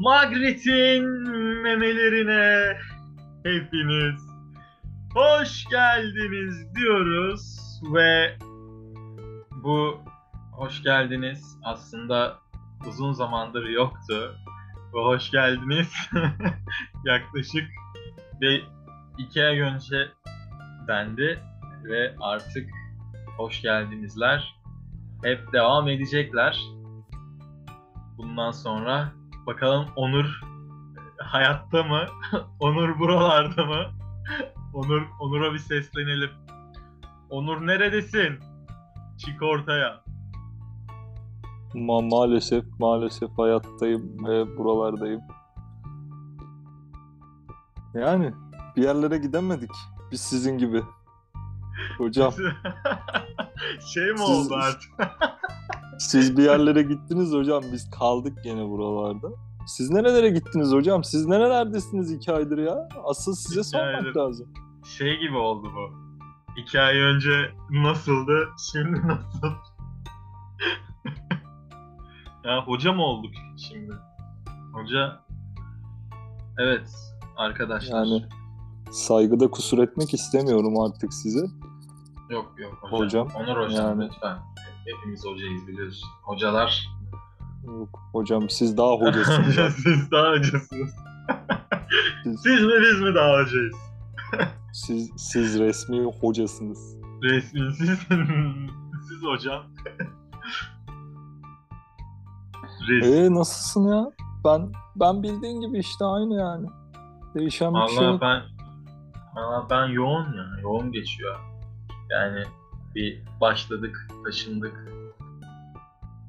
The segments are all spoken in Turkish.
Magritte'in memelerine hepiniz hoş geldiniz diyoruz ve bu hoş geldiniz aslında uzun zamandır yoktu. Bu hoş geldiniz yaklaşık ve iki ay önce dendi ve artık hoş geldinizler hep devam edecekler. Bundan sonra bakalım Onur hayatta mı? Onur buralarda mı? Onur Onur'a bir seslenelim. Onur neredesin? Çık ortaya. Ma maalesef maalesef hayattayım ve buralardayım. Yani bir yerlere gidemedik. Biz sizin gibi. Hocam şey mi Siz- oldu artık? Siz bir yerlere gittiniz hocam. Biz kaldık gene buralarda. Siz nerelere gittiniz hocam? Siz nerelerdesiniz iki aydır ya? Asıl size İki sormak aydır. lazım. Şey gibi oldu bu. İki ay önce nasıldı, şimdi nasıl? ya hoca mı olduk şimdi? Hoca... Evet arkadaşlar. Yani saygıda kusur etmek istemiyorum artık size. Yok yok hocam. Hocam, Onur hocam yani- lütfen. Hepimiz hocayız biliyorsun. Hocalar. Yok hocam siz daha hocasınız. Siz daha hocasınız. Siz- Siz mi biz mi daha hocayız? siz, siz resmi hocasınız. Resmi siz. siz hocam. Resmi. Ee nasılsın ya? Ben ben bildiğin gibi işte aynı yani. Değişen bir şey Valla yok. ben valla ben yoğun ya. Yoğun geçiyor. Yani bir başladık, taşındık.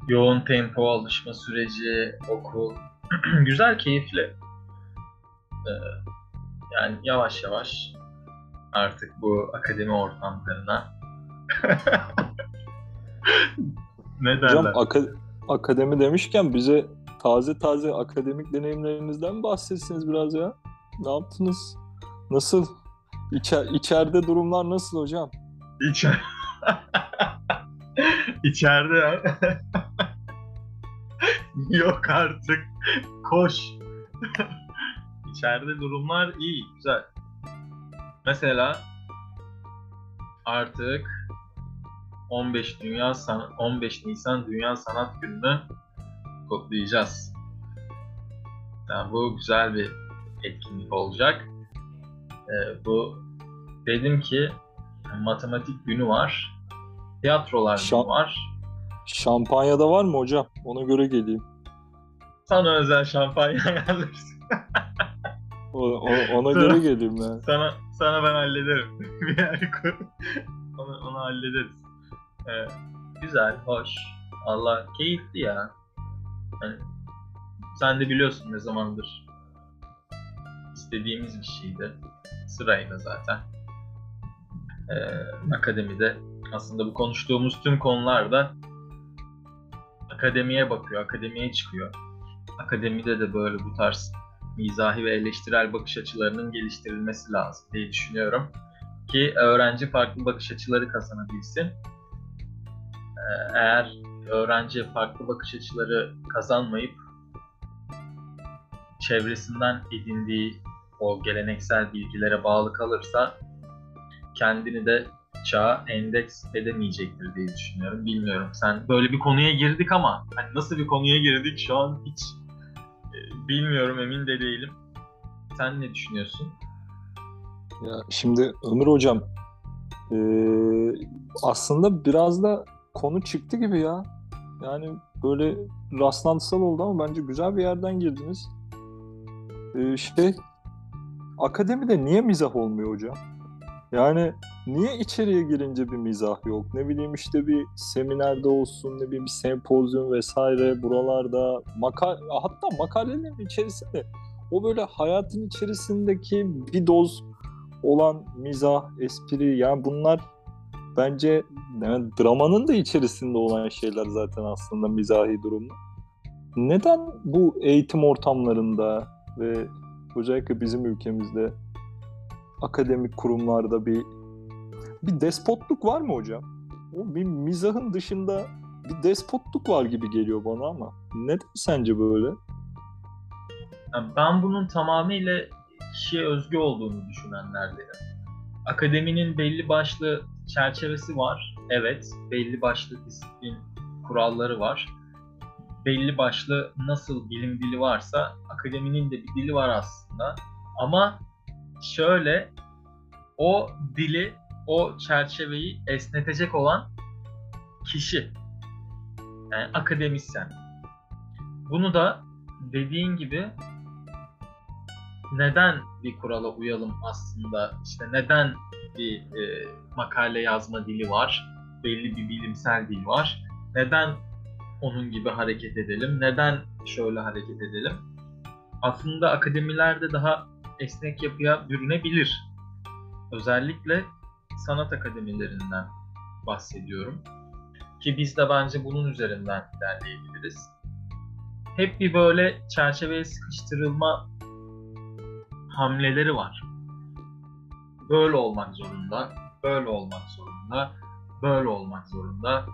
Yoğun tempo alışma süreci, okul. Güzel, keyifli. Ee, yani yavaş yavaş artık bu akademi ortamlarına ne Hocam derler? aka- akademi demişken bize taze taze akademik deneyimlerinizden bahsetsiniz biraz ya. Ne yaptınız? Nasıl? İçer, içeride durumlar nasıl hocam? İçer... İçeride. Yok artık. Koş. İçeride durumlar iyi, güzel. Mesela artık 15 Dünya San 15 Nisan Dünya Sanat Günü'nü kutlayacağız. Yani bu güzel bir etkinlik olacak. Ee, bu dedim ki matematik günü var. Tiyatrolar günü Şan- var. Şampanya da var mı hocam? Ona göre geleyim. Sana özel şampanya ayarlarız. O- o- ona göre geleyim ben. Sana sana ben hallederim. bir yer kur. Onu, onu hallederiz. Ee, güzel, hoş. Allah keyifli ya. Yani, sen de biliyorsun ne zamandır istediğimiz bir şeydi. Sırayla zaten. Ee, akademide aslında bu konuştuğumuz tüm konular da akademiye bakıyor, akademiye çıkıyor. Akademide de böyle bu tarz mizahi ve eleştirel bakış açılarının geliştirilmesi lazım diye düşünüyorum. Ki öğrenci farklı bakış açıları kazanabilsin. Ee, Eğer öğrenci farklı bakış açıları kazanmayıp çevresinden edindiği o geleneksel bilgilere bağlı kalırsa kendini de çağa endeks edemeyecektir diye düşünüyorum. Bilmiyorum. Sen böyle bir konuya girdik ama hani nasıl bir konuya girdik şu an hiç e, bilmiyorum emin de değilim. Sen ne düşünüyorsun? Ya şimdi Ömür hocam eee, aslında biraz da konu çıktı gibi ya. Yani böyle rastlantısal oldu ama bence güzel bir yerden girdiniz. Eee, şey akademide niye mizah olmuyor hocam? Yani niye içeriye girince bir mizah yok? Ne bileyim işte bir seminerde olsun, ne bileyim bir sempozyum vesaire buralarda maka hatta makalelerin içerisinde o böyle hayatın içerisindeki bir doz olan mizah, espri yani bunlar bence yani dramanın da içerisinde olan şeyler zaten aslında mizahi durumlar. Neden bu eğitim ortamlarında ve özellikle bizim ülkemizde akademik kurumlarda bir bir despotluk var mı hocam? O bir mizahın dışında bir despotluk var gibi geliyor bana ama neden sence böyle? Ben bunun tamamıyla kişiye özgü olduğunu düşünenlerdenim. Akademinin belli başlı çerçevesi var. Evet, belli başlı disiplin kuralları var. Belli başlı nasıl bilim dili varsa akademinin de bir dili var aslında. Ama şöyle o dili, o çerçeveyi esnetecek olan kişi. Yani akademisyen. Bunu da dediğin gibi neden bir kurala uyalım aslında işte neden bir e, makale yazma dili var belli bir bilimsel dil var neden onun gibi hareket edelim neden şöyle hareket edelim aslında akademilerde daha esnek yapıya bürünebilir özellikle sanat akademilerinden bahsediyorum ki biz de bence bunun üzerinden ilerleyebiliriz hep bir böyle çerçeveye sıkıştırılma hamleleri var. Böyle olmak zorunda, böyle olmak zorunda, böyle olmak zorunda.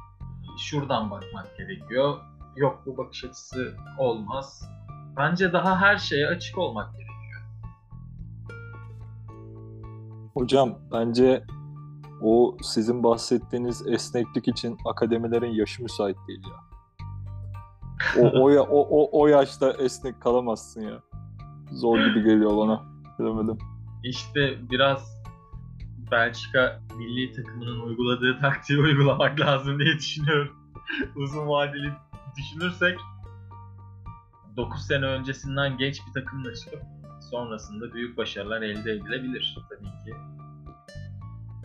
Şuradan bakmak gerekiyor. Yok bu bakış açısı olmaz. Bence daha her şeye açık olmak gerekiyor. Hocam bence o sizin bahsettiğiniz esneklik için akademilerin yaşı müsait değil ya. O, o, ya, o, o, o yaşta esnek kalamazsın ya. Zor gibi geliyor bana. Bilemedim. İşte biraz Belçika milli takımının uyguladığı taktiği uygulamak lazım diye düşünüyorum. Uzun vadeli düşünürsek 9 sene öncesinden genç bir takımla çıkıp sonrasında büyük başarılar elde edilebilir tabii ki.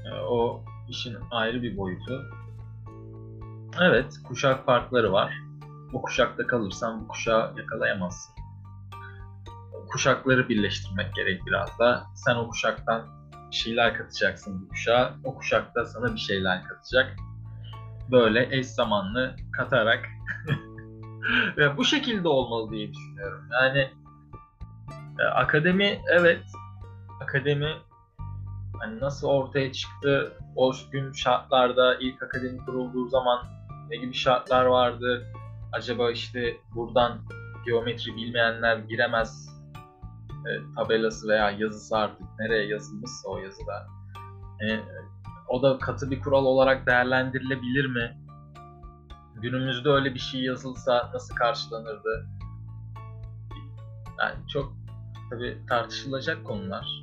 Ee, O işin ayrı bir boyutu. Evet, kuşak farkları var. Bu kuşakta kalırsan bu kuşağı yakalayamazsın. Kuşakları birleştirmek gerek biraz da. Sen o kuşaktan şeyler katacaksın bu kuşağa. O kuşak da sana bir şeyler katacak. Böyle eş zamanlı katarak ve bu şekilde olmalı diye düşünüyorum. Yani e, akademi evet akademi hani nasıl ortaya çıktı o gün şartlarda ilk akademi kurulduğu zaman ne gibi şartlar vardı acaba işte buradan geometri bilmeyenler giremez e, tabelası veya yazısı artık nereye yazılmışsa o yazıda e, o da katı bir kural olarak değerlendirilebilir mi? Günümüzde öyle bir şey yazılsa nasıl karşılanırdı? Yani çok tabii tartışılacak konular.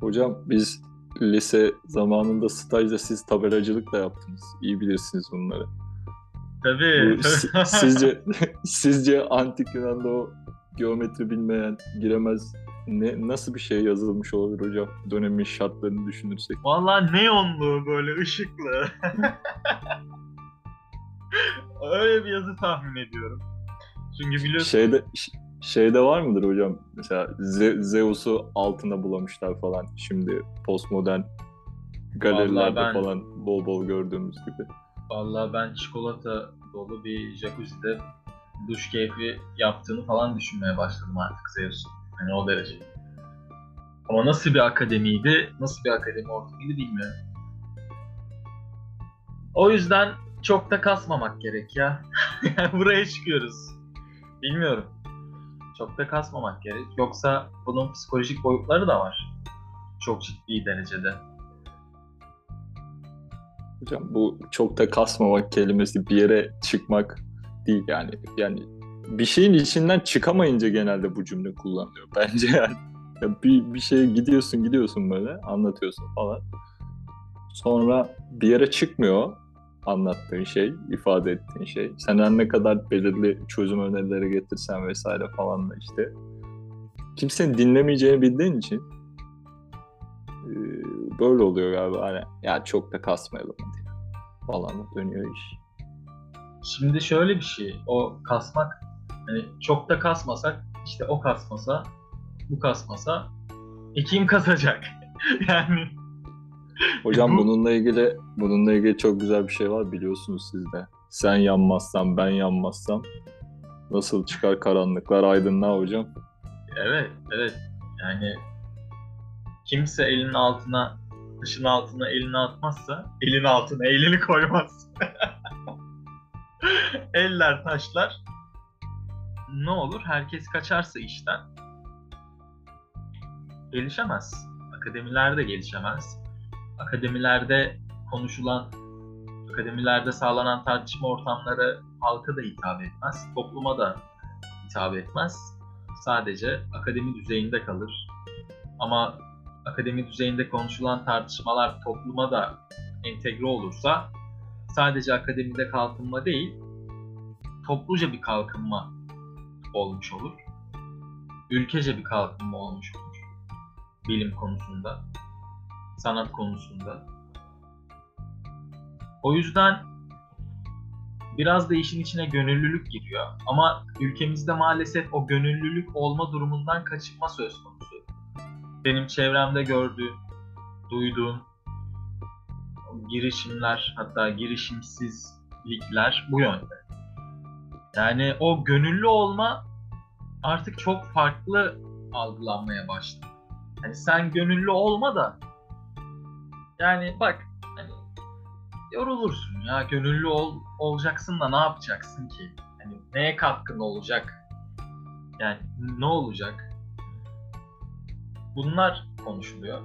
Hocam biz lise zamanında stajda siz tabelacılık da yaptınız. İyi bilirsiniz bunları. Tabii. Bu sizce sizce antik Yunan'da o geometri bilmeyen giremez ne nasıl bir şey yazılmış olabilir hocam? Dönemin şartlarını düşünürsek. Vallahi neonlu böyle ışıklı. Öyle bir yazı tahmin ediyorum. Çünkü biliyorsun Şeyde şeyde var mıdır hocam? Mesela Ze- Zeus'u altına bulamışlar falan. Şimdi postmodern galerilerde ben- falan bol bol gördüğümüz gibi. Vallahi ben çikolata dolu bir jacuzzi'de duş keyfi yaptığını falan düşünmeye başladım artık Zeus'un. Yani o derece. Ama nasıl bir akademiydi, nasıl bir akademi ortamıydı bilmiyorum. O yüzden çok da kasmamak gerek ya. yani buraya çıkıyoruz. Bilmiyorum. Çok da kasmamak gerek. Yoksa bunun psikolojik boyutları da var. Çok ciddi derecede. Hocam bu çok da kasmamak kelimesi bir yere çıkmak değil yani. Yani bir şeyin içinden çıkamayınca genelde bu cümle kullanılıyor. Bence yani Ya bir, bir şeye gidiyorsun gidiyorsun böyle anlatıyorsun falan. Sonra bir yere çıkmıyor anlattığın şey, ifade ettiğin şey. Sen her ne kadar belirli çözüm önerileri getirsen vesaire falan da işte kimsenin dinlemeyeceğini bildiğin için böyle oluyor galiba. Hani ya çok da kasmayalım hadi falan dönüyor iş. Şimdi şöyle bir şey, o kasmak, hani çok da kasmasak, işte o kasmasa, bu kasmasa, e kim kasacak? yani Hocam Bu- bununla ilgili bununla ilgili çok güzel bir şey var biliyorsunuz siz de. Sen yanmazsan ben yanmazsam nasıl çıkar karanlıklar aydınlığa hocam? evet, evet. Yani kimse elinin altına, taşın altına elini atmazsa, elin altına elini koymaz. Eller taşlar, ne olur? Herkes kaçarsa işten gelişemez. Akademiler de gelişemez. Akademilerde konuşulan, akademilerde sağlanan tartışma ortamları halka da hitap etmez, topluma da hitap etmez. Sadece akademi düzeyinde kalır. Ama akademi düzeyinde konuşulan tartışmalar topluma da entegre olursa sadece akademide kalkınma değil, topluca bir kalkınma olmuş olur. Ülkece bir kalkınma olmuş olur. Bilim konusunda, sanat konusunda. O yüzden biraz da işin içine gönüllülük giriyor. Ama ülkemizde maalesef o gönüllülük olma durumundan kaçınma söz konusu. Benim çevremde gördüğüm, duyduğum girişimler hatta girişimsizlikler bu yönde. Yani o gönüllü olma artık çok farklı algılanmaya başladı. Hani sen gönüllü olma da yani bak hani yorulursun ya gönüllü ol, olacaksın da ne yapacaksın ki? Hani neye katkın olacak? Yani ne olacak? Bunlar konuşuluyor.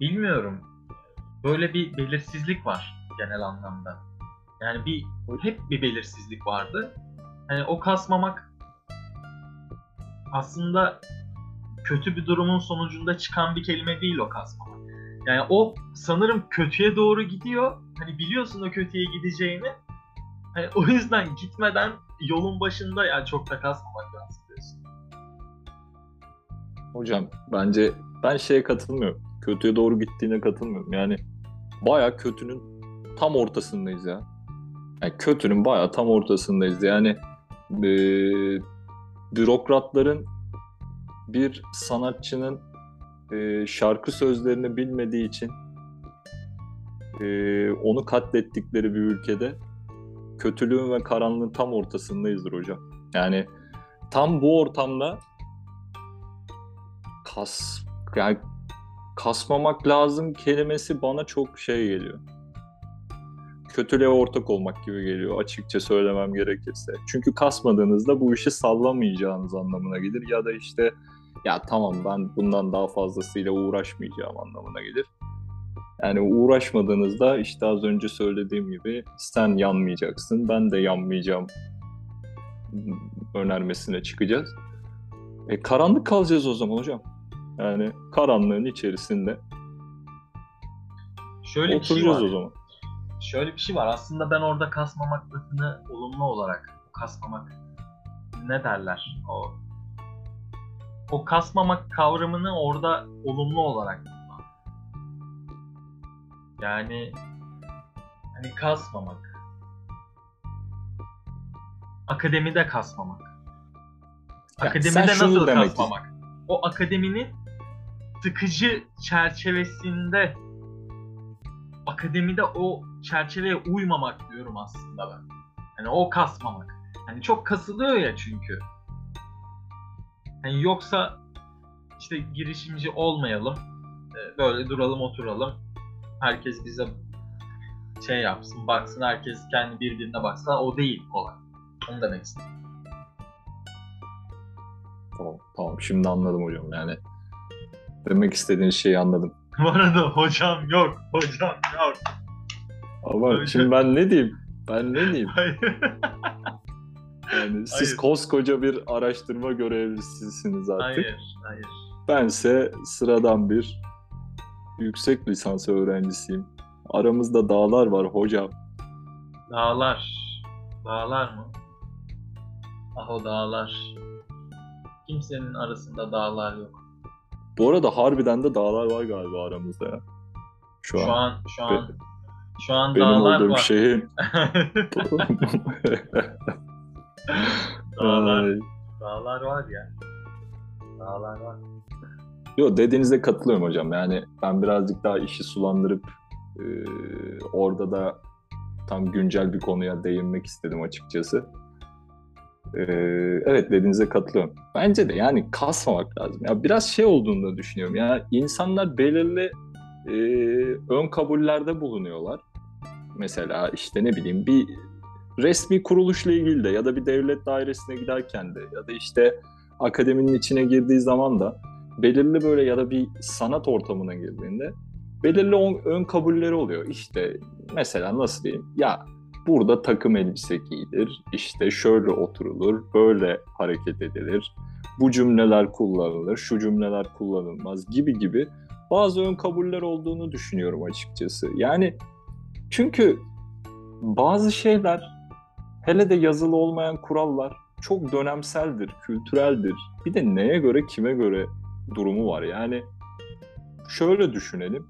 Bilmiyorum. Böyle bir belirsizlik var genel anlamda. Yani bir hep bir belirsizlik vardı. Hani o kasmamak aslında kötü bir durumun sonucunda çıkan bir kelime değil o kasmamak. Yani o sanırım kötüye doğru gidiyor. Hani biliyorsun o kötüye gideceğini. Hani o yüzden gitmeden yolun başında yani çok da kasmamak lazım diyorsun. Hocam bence ben şeye katılmıyorum. Kötüye doğru gittiğine katılmıyorum. Yani baya kötünün tam ortasındayız ya. Yani kötünün baya tam ortasındayız. Yani e, bürokratların bir sanatçının e, şarkı sözlerini bilmediği için e, onu katlettikleri bir ülkede kötülüğün ve karanlığın tam ortasındayızdır hocam. Yani tam bu ortamda kas yani kasmamak lazım kelimesi bana çok şey geliyor. Kötülüğe ortak olmak gibi geliyor açıkça söylemem gerekirse. Çünkü kasmadığınızda bu işi sallamayacağınız anlamına gelir ya da işte ya tamam ben bundan daha fazlasıyla uğraşmayacağım anlamına gelir. Yani uğraşmadığınızda işte az önce söylediğim gibi sen yanmayacaksın, ben de yanmayacağım önermesine çıkacağız. E, karanlık kalacağız o zaman hocam. Yani karanlığın içerisinde Şöyle bir şey oturacağız var. o zaman. Şöyle bir şey var. Aslında ben orada kasmamak lafını olumlu olarak kasmamak ne derler? O o kasmamak kavramını orada olumlu olarak kullan. Yani hani kasmamak. Akademide kasmamak. Yani Akademide nasıl kasmamak? O akademinin sıkıcı çerçevesinde akademide o çerçeveye uymamak diyorum aslında ben. Hani o kasmamak. Hani çok kasılıyor ya çünkü. Hani yoksa işte girişimci olmayalım. e, Böyle duralım oturalım. Herkes bize şey yapsın, baksın, herkes kendi birbirine baksa o değil kolay. Onu demek istedim. Tamam, tamam şimdi anladım hocam yani. Demek istediğin şeyi anladım. Bu arada hocam yok, hocam yok. Ama şimdi ben ne diyeyim? Ben ne diyeyim? Hayır. Yani siz koskoca bir araştırma görevlisisiniz artık. hayır, hayır. Bense sıradan bir yüksek lisans öğrencisiyim. Aramızda dağlar var hocam. Dağlar. Dağlar mı? Ah o dağlar. Kimsenin arasında dağlar yok. Bu arada harbiden de dağlar var galiba aramızda ya. Şu, Şu an, an şu an şu an benim dağlar olduğum var. şehir. dağlar, dağlar var ya. Dağlar var. Yo dediğinize katılıyorum hocam. Yani ben birazcık daha işi sulandırıp e, orada da tam güncel bir konuya değinmek istedim açıkçası. E, evet dediğinize katılıyorum. Bence de yani kasmamak lazım. Ya biraz şey olduğunu da düşünüyorum. Ya insanlar belirli e, ön kabullerde bulunuyorlar. Mesela işte ne bileyim bir resmi kuruluşla ilgili de ya da bir devlet dairesine giderken de ya da işte akademinin içine girdiği zaman da belirli böyle ya da bir sanat ortamına girdiğinde belirli ön kabulleri oluyor. İşte mesela nasıl diyeyim? Ya burada takım elbise giyilir, işte şöyle oturulur, böyle hareket edilir, bu cümleler kullanılır, şu cümleler kullanılmaz gibi gibi bazı ön kabuller olduğunu düşünüyorum açıkçası. Yani çünkü bazı şeyler hele de yazılı olmayan kurallar çok dönemseldir, kültüreldir. Bir de neye göre, kime göre durumu var. Yani şöyle düşünelim.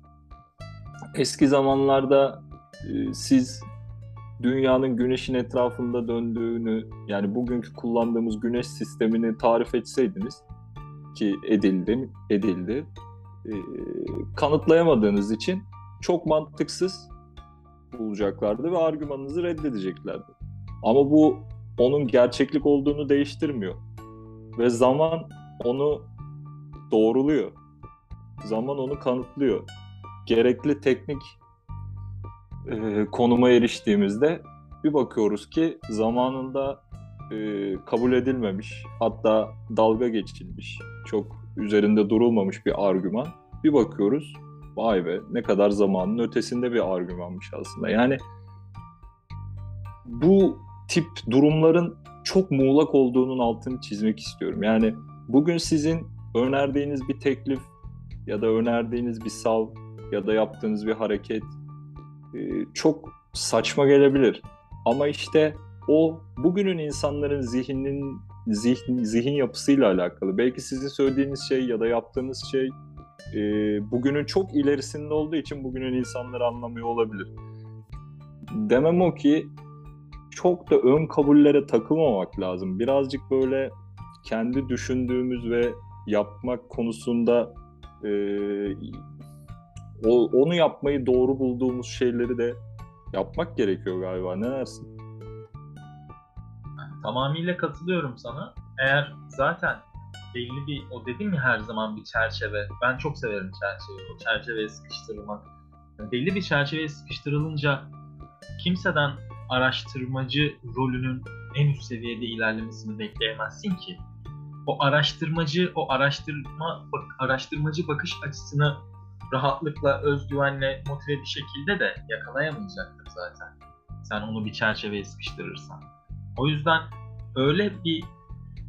Eski zamanlarda e, siz dünyanın güneşin etrafında döndüğünü yani bugünkü kullandığımız güneş sistemini tarif etseydiniz ki edildi edildi e, kanıtlayamadığınız için çok mantıksız bulacaklardı ve argümanınızı reddedeceklerdi. Ama bu onun gerçeklik olduğunu değiştirmiyor. Ve zaman onu doğruluyor. Zaman onu kanıtlıyor. Gerekli teknik e, konuma eriştiğimizde bir bakıyoruz ki zamanında e, kabul edilmemiş, hatta dalga geçilmiş, çok üzerinde durulmamış bir argüman. Bir bakıyoruz, vay be ne kadar zamanın ötesinde bir argümanmış aslında. Yani bu tip durumların çok muğlak olduğunun altını çizmek istiyorum. Yani bugün sizin önerdiğiniz bir teklif ya da önerdiğiniz bir sav ya da yaptığınız bir hareket e, çok saçma gelebilir. Ama işte o bugünün insanların zihninin zihin, zihin yapısıyla alakalı. Belki sizin söylediğiniz şey ya da yaptığınız şey e, bugünün çok ilerisinde olduğu için bugünün insanları anlamıyor olabilir. Demem o ki çok da ön kabullere takılmamak lazım. Birazcık böyle kendi düşündüğümüz ve yapmak konusunda e, o, onu yapmayı doğru bulduğumuz şeyleri de yapmak gerekiyor galiba. Ne dersin? Tamamıyla katılıyorum sana. Eğer zaten belli bir, o dedim ya her zaman bir çerçeve. Ben çok severim çerçeve. O çerçeveye sıkıştırılmak. belli bir çerçeveye sıkıştırılınca kimseden araştırmacı rolünün en üst seviyede ilerlemesini bekleyemezsin ki. O araştırmacı, o araştırma bak, araştırmacı bakış açısını rahatlıkla, özgüvenle, motive bir şekilde de yakalayamayacaktır zaten. Sen onu bir çerçeveye sıkıştırırsan. O yüzden öyle bir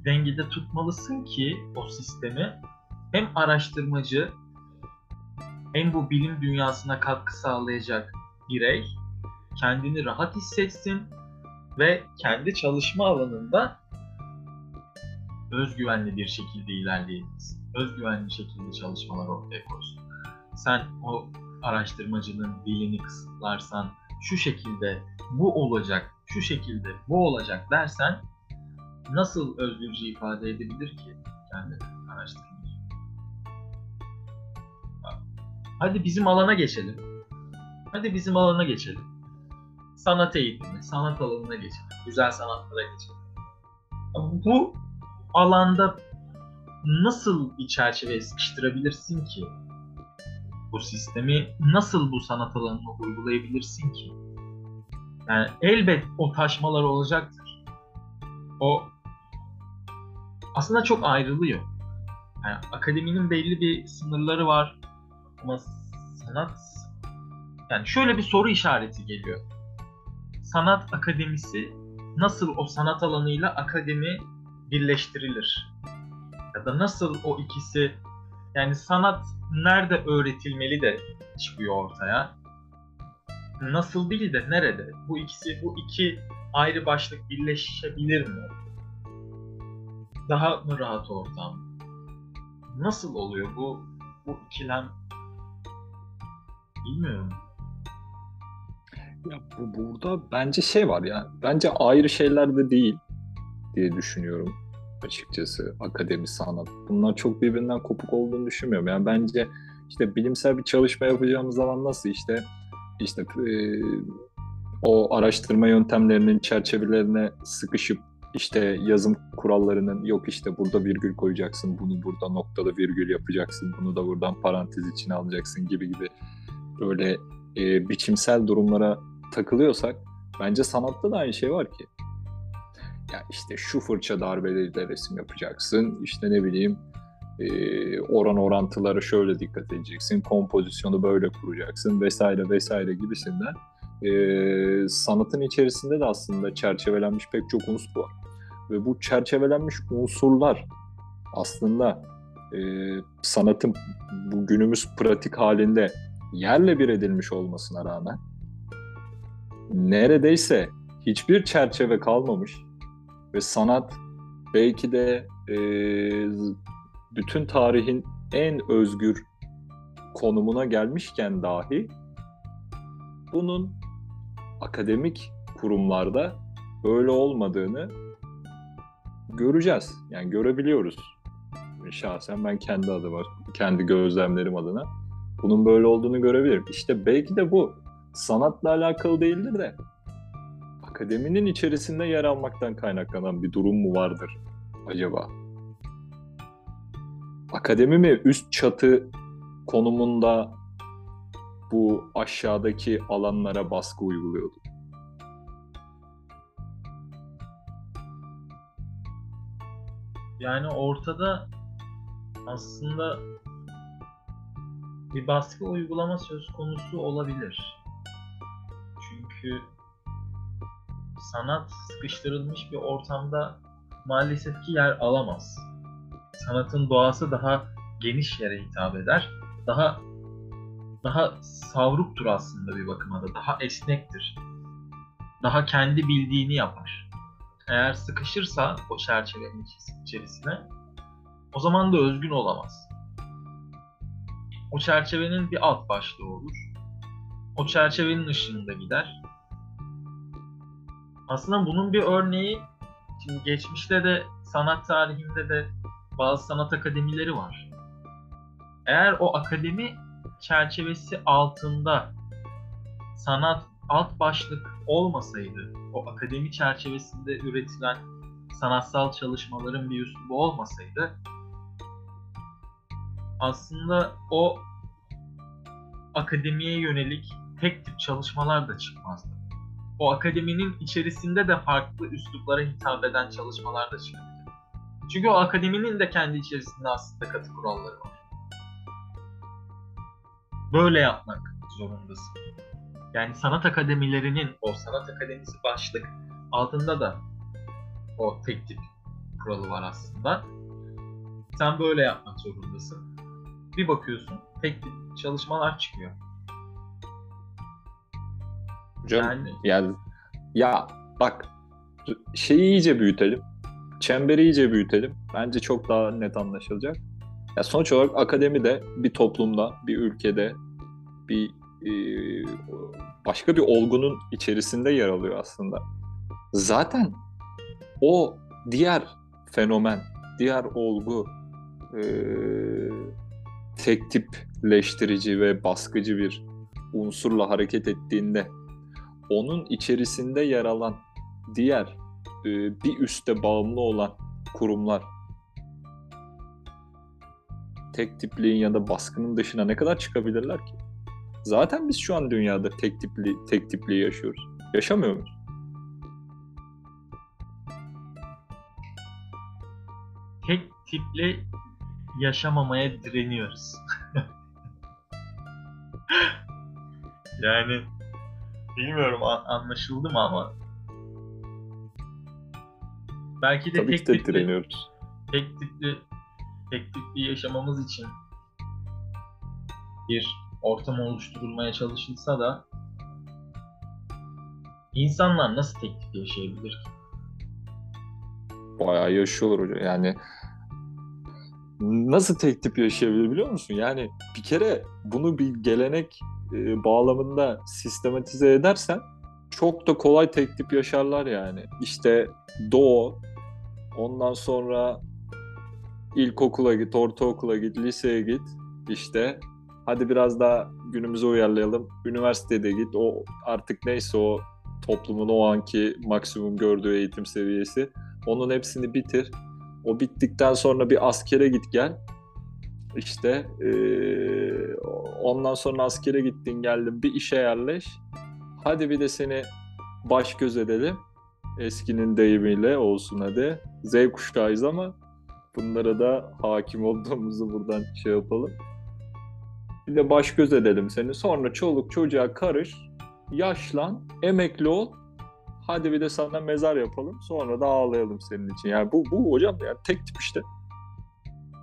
dengede tutmalısın ki o sistemi hem araştırmacı hem bu bilim dünyasına katkı sağlayacak birey kendini rahat hissetsin ve kendi çalışma alanında özgüvenli bir şekilde ilerleyebilsin. Özgüvenli şekilde çalışmalar ortaya koysun. Sen o araştırmacının dilini kısıtlarsan, şu şekilde bu olacak, şu şekilde bu olacak dersen nasıl özgürce ifade edebilir ki kendini araştırmacı? Hadi bizim alana geçelim. Hadi bizim alana geçelim sanat eğitimi, sanat alanına geçelim. Güzel sanatlara geçelim. Bu alanda nasıl bir çerçeveye sıkıştırabilirsin ki? Bu sistemi nasıl bu sanat alanına uygulayabilirsin ki? Yani elbet o taşmalar olacaktır. O aslında çok ayrılıyor. Yani akademinin belli bir sınırları var ama sanat yani şöyle bir soru işareti geliyor sanat akademisi nasıl o sanat alanıyla akademi birleştirilir? Ya da nasıl o ikisi yani sanat nerede öğretilmeli de çıkıyor ortaya. Nasıl değil de nerede? Bu ikisi bu iki ayrı başlık birleşebilir mi? Daha mı rahat ortam? Nasıl oluyor bu bu ikilem? Bilmiyorum. Ya bu burada bence şey var ya. Bence ayrı şeyler de değil diye düşünüyorum açıkçası akademi sanat. Bunlar çok birbirinden kopuk olduğunu düşünmüyorum. Yani bence işte bilimsel bir çalışma yapacağımız zaman nasıl işte işte e, o araştırma yöntemlerinin çerçevelerine sıkışıp işte yazım kurallarının yok işte burada virgül koyacaksın, bunu burada noktada virgül yapacaksın, bunu da buradan parantez içine alacaksın gibi gibi böyle e, biçimsel durumlara takılıyorsak Bence sanatta da aynı şey var ki. Ya işte şu fırça darbeleriyle resim yapacaksın. İşte ne bileyim oran orantılara şöyle dikkat edeceksin. Kompozisyonu böyle kuracaksın vesaire vesaire gibisinden. Sanatın içerisinde de aslında çerçevelenmiş pek çok unsur var. Ve bu çerçevelenmiş unsurlar aslında e, sanatın bu günümüz pratik halinde yerle bir edilmiş olmasına rağmen neredeyse hiçbir çerçeve kalmamış ve sanat belki de e, bütün tarihin en özgür konumuna gelmişken dahi bunun akademik kurumlarda böyle olmadığını göreceğiz. Yani görebiliyoruz. Şahsen ben kendi adıma, kendi gözlemlerim adına bunun böyle olduğunu görebilirim. İşte belki de bu sanatla alakalı değildir de akademinin içerisinde yer almaktan kaynaklanan bir durum mu vardır acaba? Akademi mi üst çatı konumunda bu aşağıdaki alanlara baskı uyguluyordu? Yani ortada aslında bir baskı uygulama söz konusu olabilir. Çünkü sanat sıkıştırılmış bir ortamda maalesef ki yer alamaz. Sanatın doğası daha geniş yere hitap eder. Daha daha savruktur aslında bir bakıma da. Daha esnektir. Daha kendi bildiğini yapar. Eğer sıkışırsa o çerçevenin içerisine o zaman da özgün olamaz. O çerçevenin bir alt başlığı olur. O çerçevenin ışığında gider. Aslında bunun bir örneği şimdi geçmişte de sanat tarihinde de bazı sanat akademileri var. Eğer o akademi çerçevesi altında sanat alt başlık olmasaydı, o akademi çerçevesinde üretilen sanatsal çalışmaların bir üslubu olmasaydı aslında o akademiye yönelik tek tip çalışmalar da çıkmazdı. O akademinin içerisinde de farklı üsluplara hitap eden çalışmalar da çıkabilir. Çünkü o akademinin de kendi içerisinde aslında katı kuralları var. Böyle yapmak zorundasın. Yani sanat akademilerinin o sanat akademisi başlık altında da o tek tip kuralı var aslında. Sen böyle yapmak zorundasın. Bir bakıyorsun tek tip çalışmalar çıkıyor. Hocam yani, yani ya bak şeyi iyice büyütelim. Çemberi iyice büyütelim. Bence çok daha net anlaşılacak. Ya sonuç olarak akademide bir toplumda, bir ülkede bir e, başka bir olgunun içerisinde yer alıyor aslında. Zaten o diğer fenomen, diğer olgu e, tek tipleştirici ve baskıcı bir unsurla hareket ettiğinde onun içerisinde yer alan diğer e, bir üste bağımlı olan kurumlar tek tipliğin ya da baskının dışına ne kadar çıkabilirler ki? Zaten biz şu an dünyada tek tipli tek tipliği yaşıyoruz. Yaşamıyor muyuz? Tek tipli yaşamamaya direniyoruz. yani bilmiyorum anlaşıldı mı ama belki de Tabii tek tipli, direniyoruz. tek tipli tek tipli yaşamamız için bir ortam oluşturulmaya çalışılsa da insanlar nasıl tek tip yaşayabilir ki? Bayağı yaşıyorlar hocam. Yani nasıl tek tip yaşayabilir biliyor musun? Yani bir kere bunu bir gelenek e, bağlamında sistematize edersen çok da kolay tek tip yaşarlar yani. İşte doğu, ondan sonra ilkokula git, ortaokula git, liseye git. İşte hadi biraz daha günümüze uyarlayalım. Üniversitede git. O artık neyse o toplumun o anki maksimum gördüğü eğitim seviyesi. Onun hepsini bitir. O bittikten sonra bir askere git gel. İşte ee, ondan sonra askere gittin geldin bir işe yerleş. Hadi bir de seni baş göz edelim. Eskinin deyimiyle olsun hadi. Z kuşağıyız ama bunlara da hakim olduğumuzu buradan şey yapalım. Bir de baş göz edelim seni. Sonra çoluk çocuğa karış, yaşlan, emekli ol. Hadi bir de sana mezar yapalım. Sonra da ağlayalım senin için. Yani bu, bu hocam yani tek tip işte.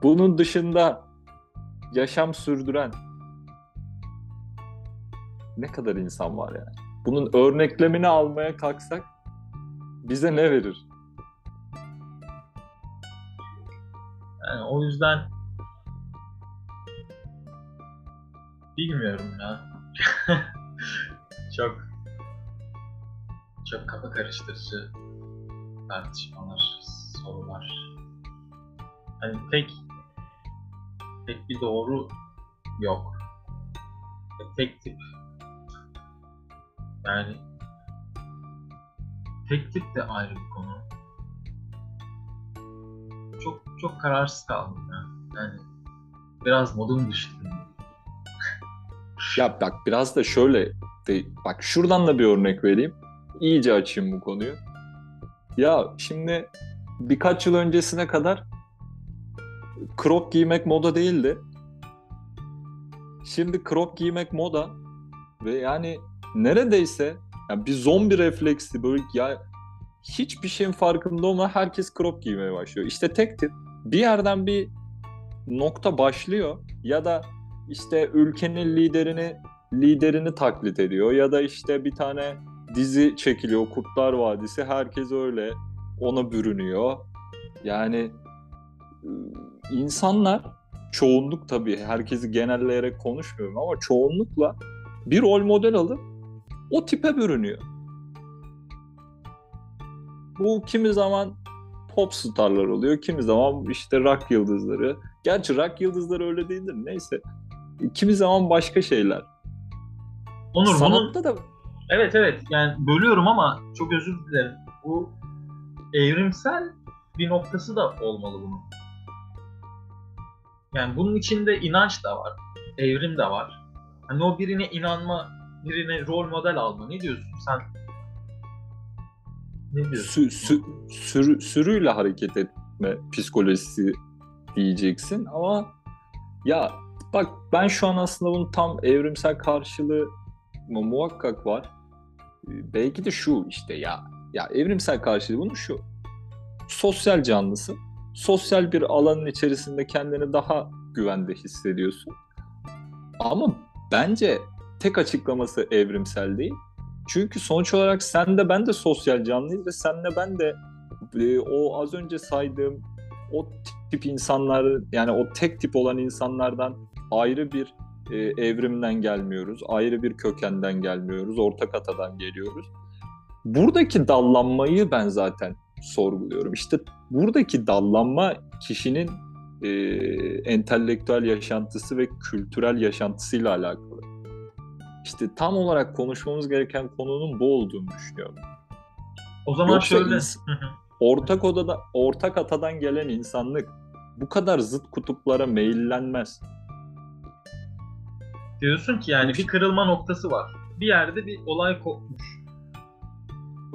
Bunun dışında yaşam sürdüren ne kadar insan var yani. Bunun örneklemini almaya kalksak bize ne verir? Yani o yüzden bilmiyorum ya. çok çok kafa karıştırıcı tartışmalar, sorular. Hani tek tek bir doğru yok. Tek tip yani tek de ayrı bir konu. Çok çok kararsız kaldım ya. Yani biraz modum düştü. Ya bak biraz da şöyle de, bak şuradan da bir örnek vereyim. İyice açayım bu konuyu. Ya şimdi birkaç yıl öncesine kadar crop giymek moda değildi. Şimdi crop giymek moda ve yani neredeyse yani bir zombi refleksi böyle ya hiçbir şeyin farkında olmadan herkes crop giymeye başlıyor. İşte tek tip bir yerden bir nokta başlıyor ya da işte ülkenin liderini liderini taklit ediyor ya da işte bir tane dizi çekiliyor Kurtlar Vadisi herkes öyle ona bürünüyor. Yani insanlar çoğunluk tabii herkesi genelleyerek konuşmuyorum ama çoğunlukla bir rol model alıp o tipe bürünüyor. Bu kimi zaman pop starlar oluyor, kimi zaman işte rock yıldızları. Gerçi rock yıldızları öyle değildir neyse. Kimi zaman başka şeyler. Onur bunun Sanatta da Evet evet yani bölüyorum ama çok özür dilerim. Bu evrimsel bir noktası da olmalı bunun. Yani bunun içinde inanç da var, evrim de var. Hani o birine inanma, birine rol model alma. Ne diyorsun sen? Ne diyorsun? sü, sü, sürü- sürüyle hareket etme psikolojisi diyeceksin ama ya bak ben şu an aslında bunun tam evrimsel karşılığı mu- muhakkak var. Ee, Belki de şu işte ya ya evrimsel karşılığı bunun şu. Sosyal canlısın. Sosyal bir alanın içerisinde kendini daha güvende hissediyorsun. Ama bence tek açıklaması evrimsel değil. Çünkü sonuç olarak sen de ben de sosyal canlıyız ve senle ben de e, o az önce saydığım o tip insanlar yani o tek tip olan insanlardan ayrı bir e, evrimden gelmiyoruz. Ayrı bir kökenden gelmiyoruz. Ortak atadan geliyoruz. Buradaki dallanmayı ben zaten sorguluyorum. İşte buradaki dallanma kişinin e, entelektüel yaşantısı ve kültürel yaşantısıyla alakalı. İşte tam olarak konuşmamız gereken konunun bu olduğunu düşünüyorum. O zaman Yoksa şöyle. Ortak odada, ortak atadan gelen insanlık bu kadar zıt kutuplara meyillenmez. Diyorsun ki yani bir kırılma noktası var. Bir yerde bir olay kopmuş.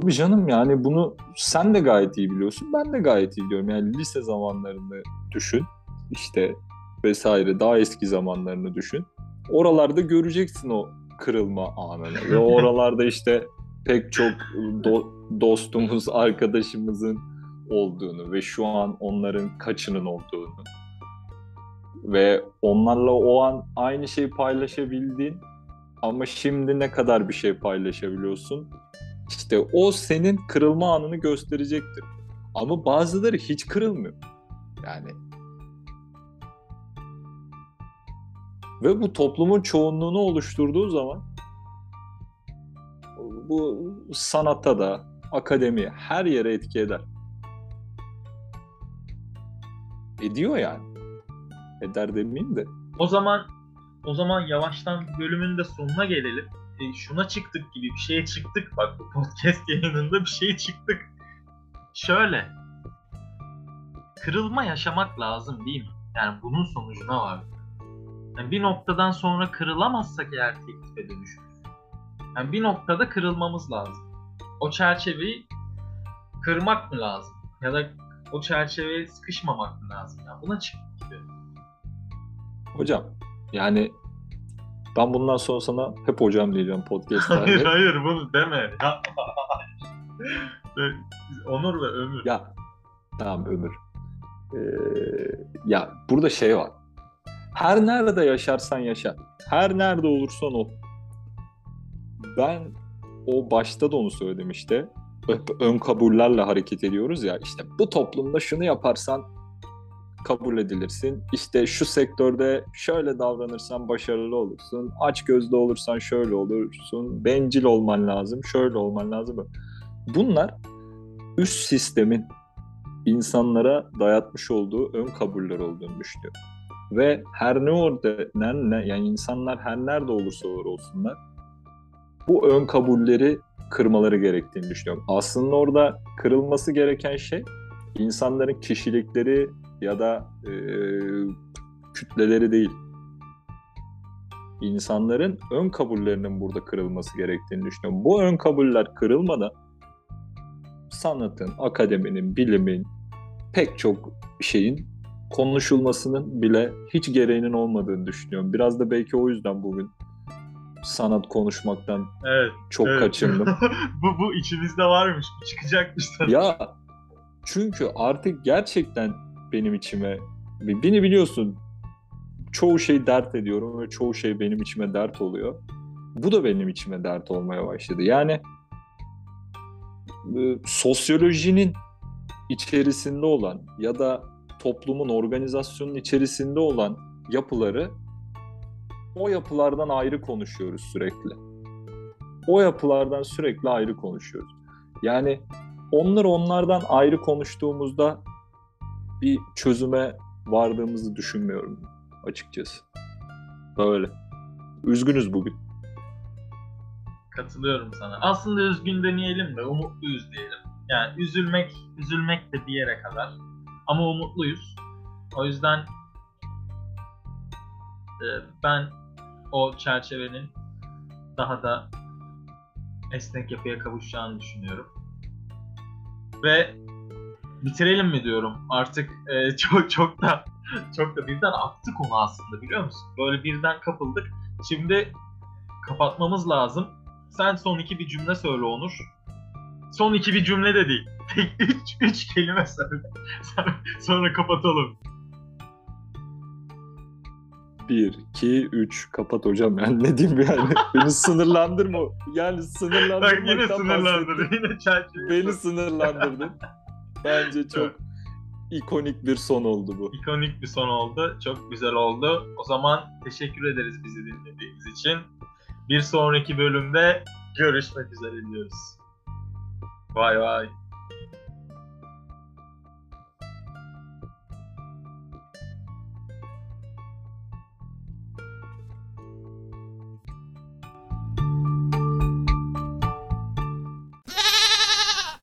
Tabii canım yani bunu sen de gayet iyi biliyorsun. Ben de gayet iyi biliyorum. Yani lise zamanlarını düşün. işte vesaire daha eski zamanlarını düşün. Oralarda göreceksin o kırılma anını. Ve oralarda işte pek çok do- dostumuz, arkadaşımızın olduğunu ve şu an onların kaçının olduğunu ve onlarla o an aynı şeyi paylaşabildiğin ama şimdi ne kadar bir şey paylaşabiliyorsun işte o senin kırılma anını gösterecektir. Ama bazıları hiç kırılmıyor. Yani ve bu toplumun çoğunluğunu oluşturduğu zaman bu sanata da, akademiye, her yere etki eder. Ediyor yani. Eder demeyeyim de. O zaman o zaman yavaştan bölümün de sonuna gelelim. E, şuna çıktık gibi bir şeye çıktık. Bak bu podcast yayınında bir şeye çıktık. Şöyle. Kırılma yaşamak lazım değil mi? Yani bunun sonucuna var. Yani bir noktadan sonra kırılamazsak eğer tek tipe dönüşürüz. Yani bir noktada kırılmamız lazım. o çerçeveyi kırmak mı lazım? Ya da o çerçeveye sıkışmamak mı lazım? Ya buna çıkmak istiyorum. Hocam yani ben bundan sonra sana hep hocam diyeceğim Hayır podcastlerde. hayır bunu deme. Ya. Onur ve Ömür. ya tamam Ömür. Ee, ya burada şey var. Her nerede yaşarsan yaşa. Her nerede olursan ol. Ben o başta da onu söyledim işte. Ön kabullerle hareket ediyoruz ya. İşte bu toplumda şunu yaparsan kabul edilirsin. İşte şu sektörde şöyle davranırsan başarılı olursun. Aç gözlü olursan şöyle olursun. Bencil olman lazım. Şöyle olman lazım. Bunlar üst sistemin insanlara dayatmış olduğu ön kabuller olduğunu düşünüyorum. Ve her ne orada ne, yani insanlar her nerede olursa olur olsunlar bu ön kabulleri kırmaları gerektiğini düşünüyorum. Aslında orada kırılması gereken şey insanların kişilikleri ya da e, kütleleri değil. İnsanların ön kabullerinin burada kırılması gerektiğini düşünüyorum. Bu ön kabuller kırılmadan sanatın, akademinin, bilimin, pek çok şeyin konuşulmasının bile hiç gereğinin olmadığını düşünüyorum. Biraz da belki o yüzden bugün sanat konuşmaktan Evet. çok evet. kaçındım. bu bu içimizde varmış. Bu çıkacakmış tabii. ya çünkü artık gerçekten benim içime beni biliyorsun çoğu şey dert ediyorum ve çoğu şey benim içime dert oluyor. Bu da benim içime dert olmaya başladı. Yani e, sosyolojinin içerisinde olan ya da toplumun organizasyonun içerisinde olan yapıları o yapılardan ayrı konuşuyoruz sürekli. O yapılardan sürekli ayrı konuşuyoruz. Yani onları onlardan ayrı konuştuğumuzda bir çözüme vardığımızı düşünmüyorum açıkçası. Böyle. Üzgünüz bugün. Katılıyorum sana. Aslında üzgün demeyelim de umutluyuz diyelim. Yani üzülmek, üzülmek de bir yere kadar. Ama umutluyuz. O yüzden e, ben o çerçevenin daha da esnek yapıya kavuşacağını düşünüyorum. Ve bitirelim mi diyorum. Artık e, çok çok da çok da birden aktı konu aslında biliyor musun? Böyle birden kapıldık. Şimdi kapatmamız lazım. Sen son iki bir cümle söyle Onur. Son iki bir cümle de değil. Üç, üç kelime söyle. Sonra kapatalım. 1, 2, 3 kapat hocam yani ne diyeyim yani beni sınırlandırma yani Bak sınırlandırmaktan yine sınırlandırdın. Yine çerçeve. Beni sınırlandırdın. Bence çok ikonik bir son oldu bu. İkonik bir son oldu. Çok güzel oldu. O zaman teşekkür ederiz bizi dinlediğiniz için. Bir sonraki bölümde görüşmek üzere diyoruz. Vay vay.